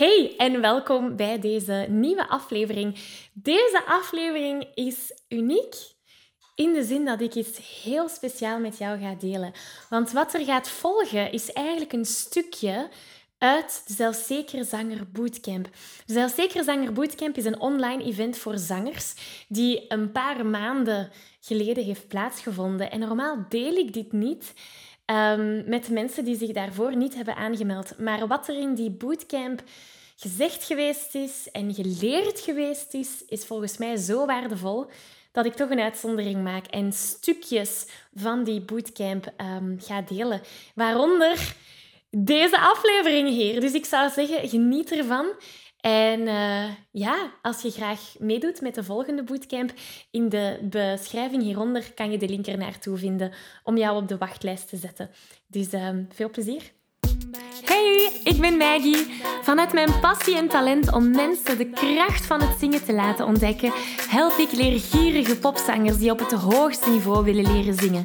Hey en welkom bij deze nieuwe aflevering. Deze aflevering is uniek in de zin dat ik iets heel speciaal met jou ga delen. Want wat er gaat volgen is eigenlijk een stukje uit de Zelfzekere Zanger Bootcamp. De Zanger Bootcamp is een online event voor zangers die een paar maanden geleden heeft plaatsgevonden. En normaal deel ik dit niet um, met mensen die zich daarvoor niet hebben aangemeld. Maar wat er in die bootcamp gezegd geweest is en geleerd geweest is, is volgens mij zo waardevol dat ik toch een uitzondering maak en stukjes van die bootcamp um, ga delen. Waaronder deze aflevering hier. Dus ik zou zeggen, geniet ervan. En uh, ja, als je graag meedoet met de volgende bootcamp, in de beschrijving hieronder kan je de link er naartoe vinden om jou op de wachtlijst te zetten. Dus uh, veel plezier. Hey, ik ben Maggie. Vanuit mijn passie en talent om mensen de kracht van het zingen te laten ontdekken, help ik leergierige popzangers die op het hoogste niveau willen leren zingen.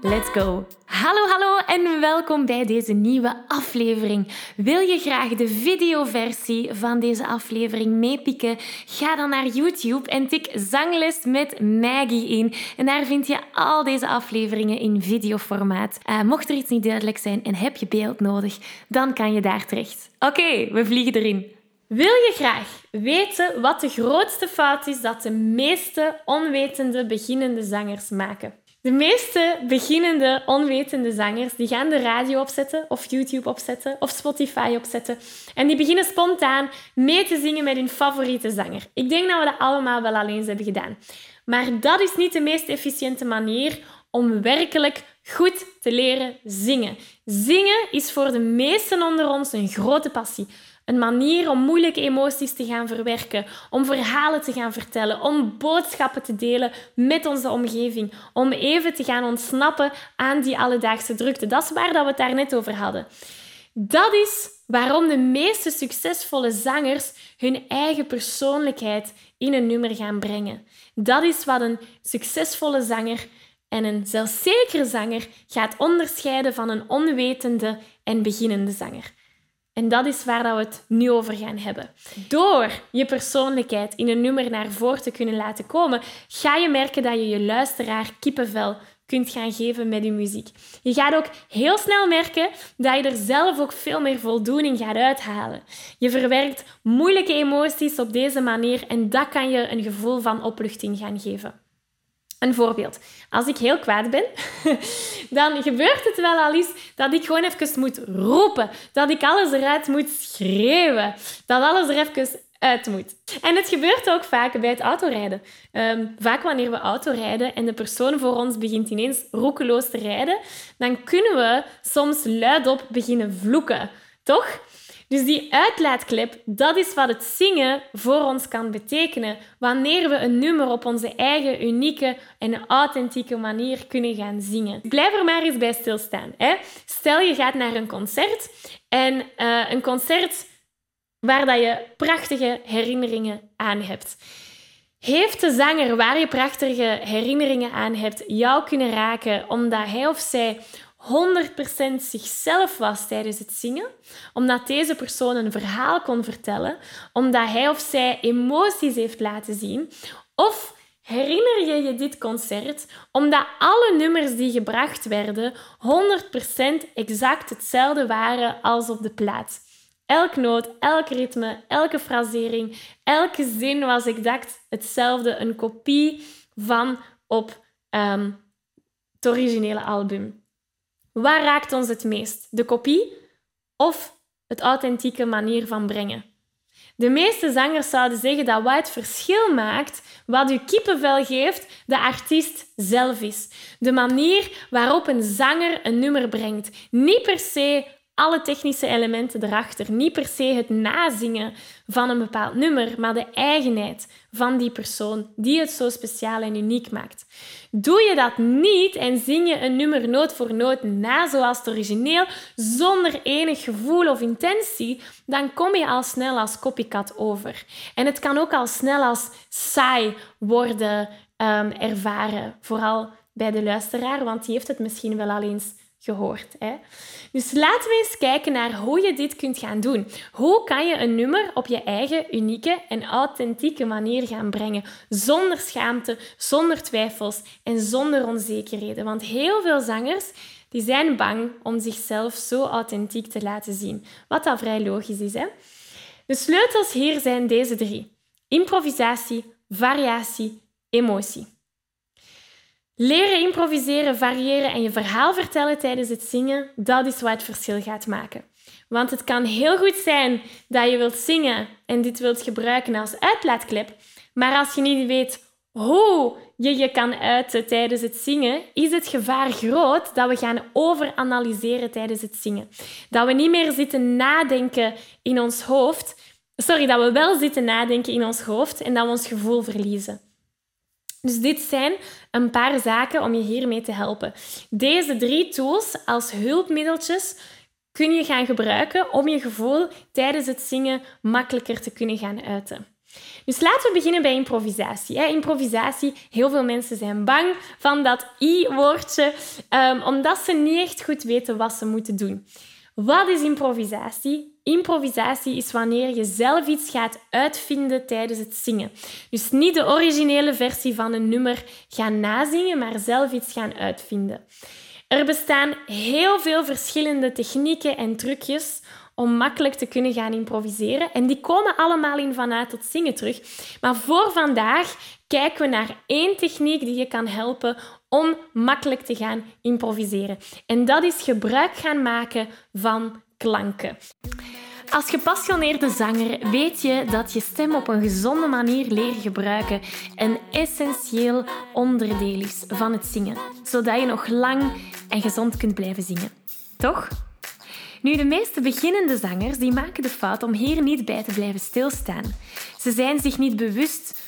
Let's go! Hallo, hallo en welkom bij deze nieuwe aflevering. Wil je graag de videoversie van deze aflevering meepikken? Ga dan naar YouTube en tik Zangles met Maggie in. En daar vind je al deze afleveringen in videoformaat. Uh, mocht er iets niet duidelijk zijn en heb je beeld nodig, dan kan je daar terecht. Oké, we vliegen erin. Wil je graag weten wat de grootste fout is dat de meeste onwetende beginnende zangers maken? De meeste beginnende onwetende zangers die gaan de radio opzetten of YouTube opzetten of Spotify opzetten en die beginnen spontaan mee te zingen met hun favoriete zanger. Ik denk dat we dat allemaal wel alleen hebben gedaan. Maar dat is niet de meest efficiënte manier om werkelijk goed te leren zingen. Zingen is voor de meesten onder ons een grote passie. Een manier om moeilijke emoties te gaan verwerken, om verhalen te gaan vertellen, om boodschappen te delen met onze omgeving, om even te gaan ontsnappen aan die alledaagse drukte. Dat is waar dat we het daar net over hadden. Dat is waarom de meeste succesvolle zangers hun eigen persoonlijkheid in een nummer gaan brengen. Dat is wat een succesvolle zanger en een zelfzekere zanger gaat onderscheiden van een onwetende en beginnende zanger. En dat is waar we het nu over gaan hebben. Door je persoonlijkheid in een nummer naar voren te kunnen laten komen, ga je merken dat je je luisteraar kippenvel kunt gaan geven met je muziek. Je gaat ook heel snel merken dat je er zelf ook veel meer voldoening gaat uithalen. Je verwerkt moeilijke emoties op deze manier en dat kan je een gevoel van opluchting gaan geven. Een voorbeeld. Als ik heel kwaad ben, dan gebeurt het wel al eens dat ik gewoon even moet roepen. Dat ik alles eruit moet schreeuwen. Dat alles er even uit moet. En het gebeurt ook vaak bij het autorijden. Um, vaak wanneer we autorijden en de persoon voor ons begint ineens roekeloos te rijden, dan kunnen we soms luidop beginnen vloeken. Toch? Dus die uitlaatklep, dat is wat het zingen voor ons kan betekenen. Wanneer we een nummer op onze eigen unieke en authentieke manier kunnen gaan zingen. Blijf er maar eens bij stilstaan. Hè? Stel je gaat naar een concert en uh, een concert waar dat je prachtige herinneringen aan hebt. Heeft de zanger waar je prachtige herinneringen aan hebt jou kunnen raken omdat hij of zij 100% zichzelf was tijdens het zingen, omdat deze persoon een verhaal kon vertellen, omdat hij of zij emoties heeft laten zien, of herinner je je dit concert omdat alle nummers die gebracht werden 100% exact hetzelfde waren als op de plaat. Elk noot, elk ritme, elke frasering, elke zin was exact hetzelfde, een kopie van op um, het originele album. Waar raakt ons het meest? De kopie of het authentieke manier van brengen? De meeste zangers zouden zeggen dat wat het verschil maakt, wat u kippenvel geeft, de artiest zelf is. De manier waarop een zanger een nummer brengt. Niet per se alle technische elementen erachter. Niet per se het nazingen van een bepaald nummer, maar de eigenheid van die persoon die het zo speciaal en uniek maakt. Doe je dat niet en zing je een nummer noot voor noot na zoals het origineel, zonder enig gevoel of intentie, dan kom je al snel als copycat over. En het kan ook al snel als saai worden um, ervaren, vooral bij de luisteraar, want die heeft het misschien wel al eens gehoord. Hè? Dus laten we eens kijken naar hoe je dit kunt gaan doen. Hoe kan je een nummer op je eigen unieke en authentieke manier gaan brengen, zonder schaamte, zonder twijfels en zonder onzekerheden? Want heel veel zangers die zijn bang om zichzelf zo authentiek te laten zien, wat al vrij logisch is. Hè? De sleutels hier zijn deze drie: improvisatie, variatie, emotie. Leren improviseren, variëren en je verhaal vertellen tijdens het zingen, dat is wat het verschil gaat maken. Want het kan heel goed zijn dat je wilt zingen en dit wilt gebruiken als uitlaatklep, maar als je niet weet hoe je je kan uiten tijdens het zingen, is het gevaar groot dat we gaan overanalyseren tijdens het zingen. Dat we niet meer zitten nadenken in ons hoofd. Sorry, dat we wel zitten nadenken in ons hoofd en dat we ons gevoel verliezen. Dus dit zijn een paar zaken om je hiermee te helpen. Deze drie tools als hulpmiddeltjes kun je gaan gebruiken om je gevoel tijdens het zingen makkelijker te kunnen gaan uiten. Dus laten we beginnen bij improvisatie. Improvisatie, heel veel mensen zijn bang van dat i-woordje, um, omdat ze niet echt goed weten wat ze moeten doen. Wat is improvisatie? Improvisatie is wanneer je zelf iets gaat uitvinden tijdens het zingen. Dus niet de originele versie van een nummer gaan nazingen, maar zelf iets gaan uitvinden. Er bestaan heel veel verschillende technieken en trucjes om makkelijk te kunnen gaan improviseren. En die komen allemaal in vanuit tot zingen terug. Maar voor vandaag kijken we naar één techniek die je kan helpen om makkelijk te gaan improviseren. En dat is gebruik gaan maken van klanken. Als gepassioneerde zanger weet je dat je stem op een gezonde manier leren gebruiken een essentieel onderdeel is van het zingen, zodat je nog lang en gezond kunt blijven zingen. Toch? Nu, de meeste beginnende zangers die maken de fout om hier niet bij te blijven stilstaan. Ze zijn zich niet bewust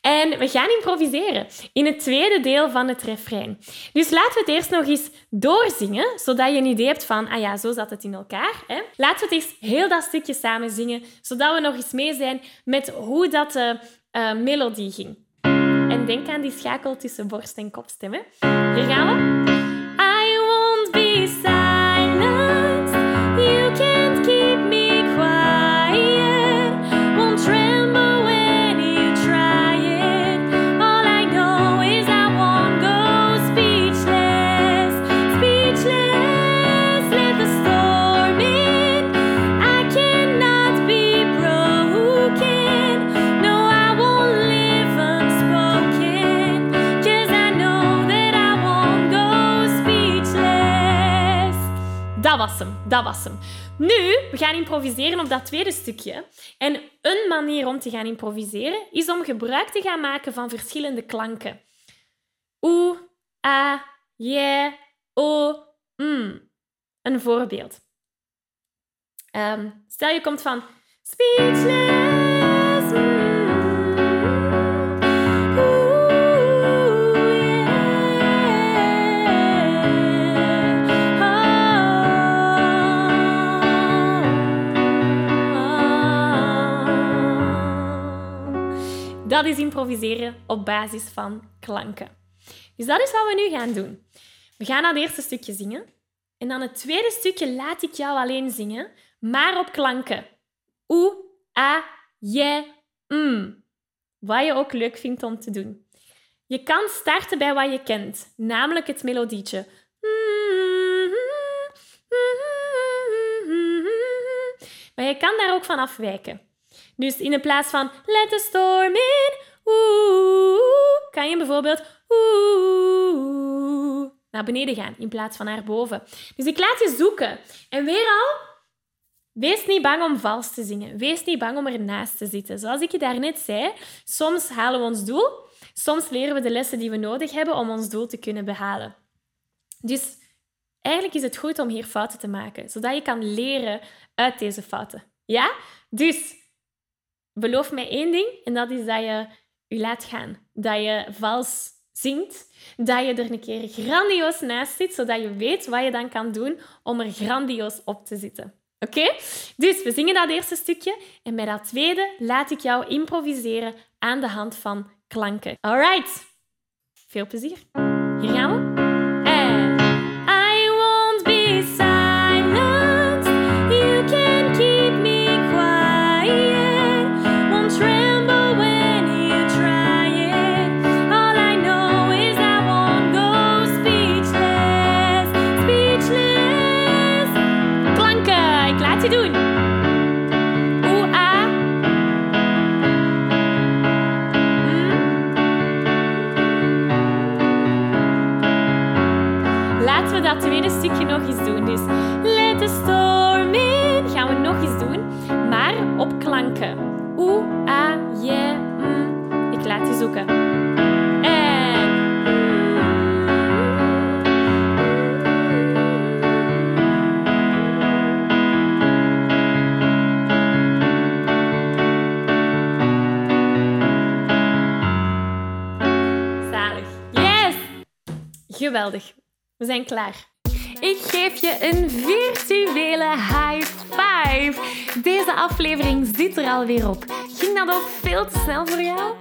En we gaan improviseren in het tweede deel van het refrein. Dus laten we het eerst nog eens doorzingen, zodat je een idee hebt van, ah ja, zo zat het in elkaar. Hè? Laten we het eens heel dat stukje samen zingen, zodat we nog eens mee zijn met hoe dat de uh, melodie ging. En denk aan die schakel tussen borst en kopstem. Hier gaan we. Improviseren op dat tweede stukje. En een manier om te gaan improviseren is om gebruik te gaan maken van verschillende klanken. Oe, a, je, o, mm. Een voorbeeld. Ehm, stel je komt van Speechless. Is improviseren op basis van klanken. Dus dat is wat we nu gaan doen. We gaan naar het eerste stukje zingen. En dan het tweede stukje laat ik jou alleen zingen, maar op klanken. Oe, a, je, mm. Wat je ook leuk vindt om te doen. Je kan starten bij wat je kent, namelijk het melodietje. Maar je kan daar ook van afwijken. Dus in plaats van let the storm in, oeh, kan je bijvoorbeeld oeh naar beneden gaan in plaats van naar boven. Dus ik laat je zoeken. En weer al, wees niet bang om vals te zingen. Wees niet bang om ernaast te zitten. Zoals ik je daarnet zei, soms halen we ons doel. Soms leren we de lessen die we nodig hebben om ons doel te kunnen behalen. Dus eigenlijk is het goed om hier fouten te maken, zodat je kan leren uit deze fouten. Ja? Dus beloof mij één ding, en dat is dat je je laat gaan. Dat je vals zingt, dat je er een keer grandioos naast zit, zodat je weet wat je dan kan doen om er grandioos op te zitten. Oké? Dus we zingen dat eerste stukje en bij dat tweede laat ik jou improviseren aan de hand van klanken. Alright. Veel plezier. Hier gaan we. We zijn klaar. Ik geef je een virtuele high five. Deze aflevering zit er alweer op. Ging dat ook veel te snel voor jou?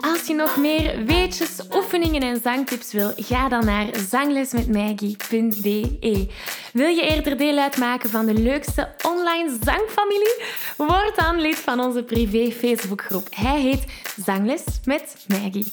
Als je nog meer weetjes, oefeningen en zangtips wil, ga dan naar zanglesmetmaggie.be. Wil je eerder deel uitmaken van de leukste online zangfamilie? Word dan lid van onze privé Facebookgroep. Hij heet Zangles met Maggie.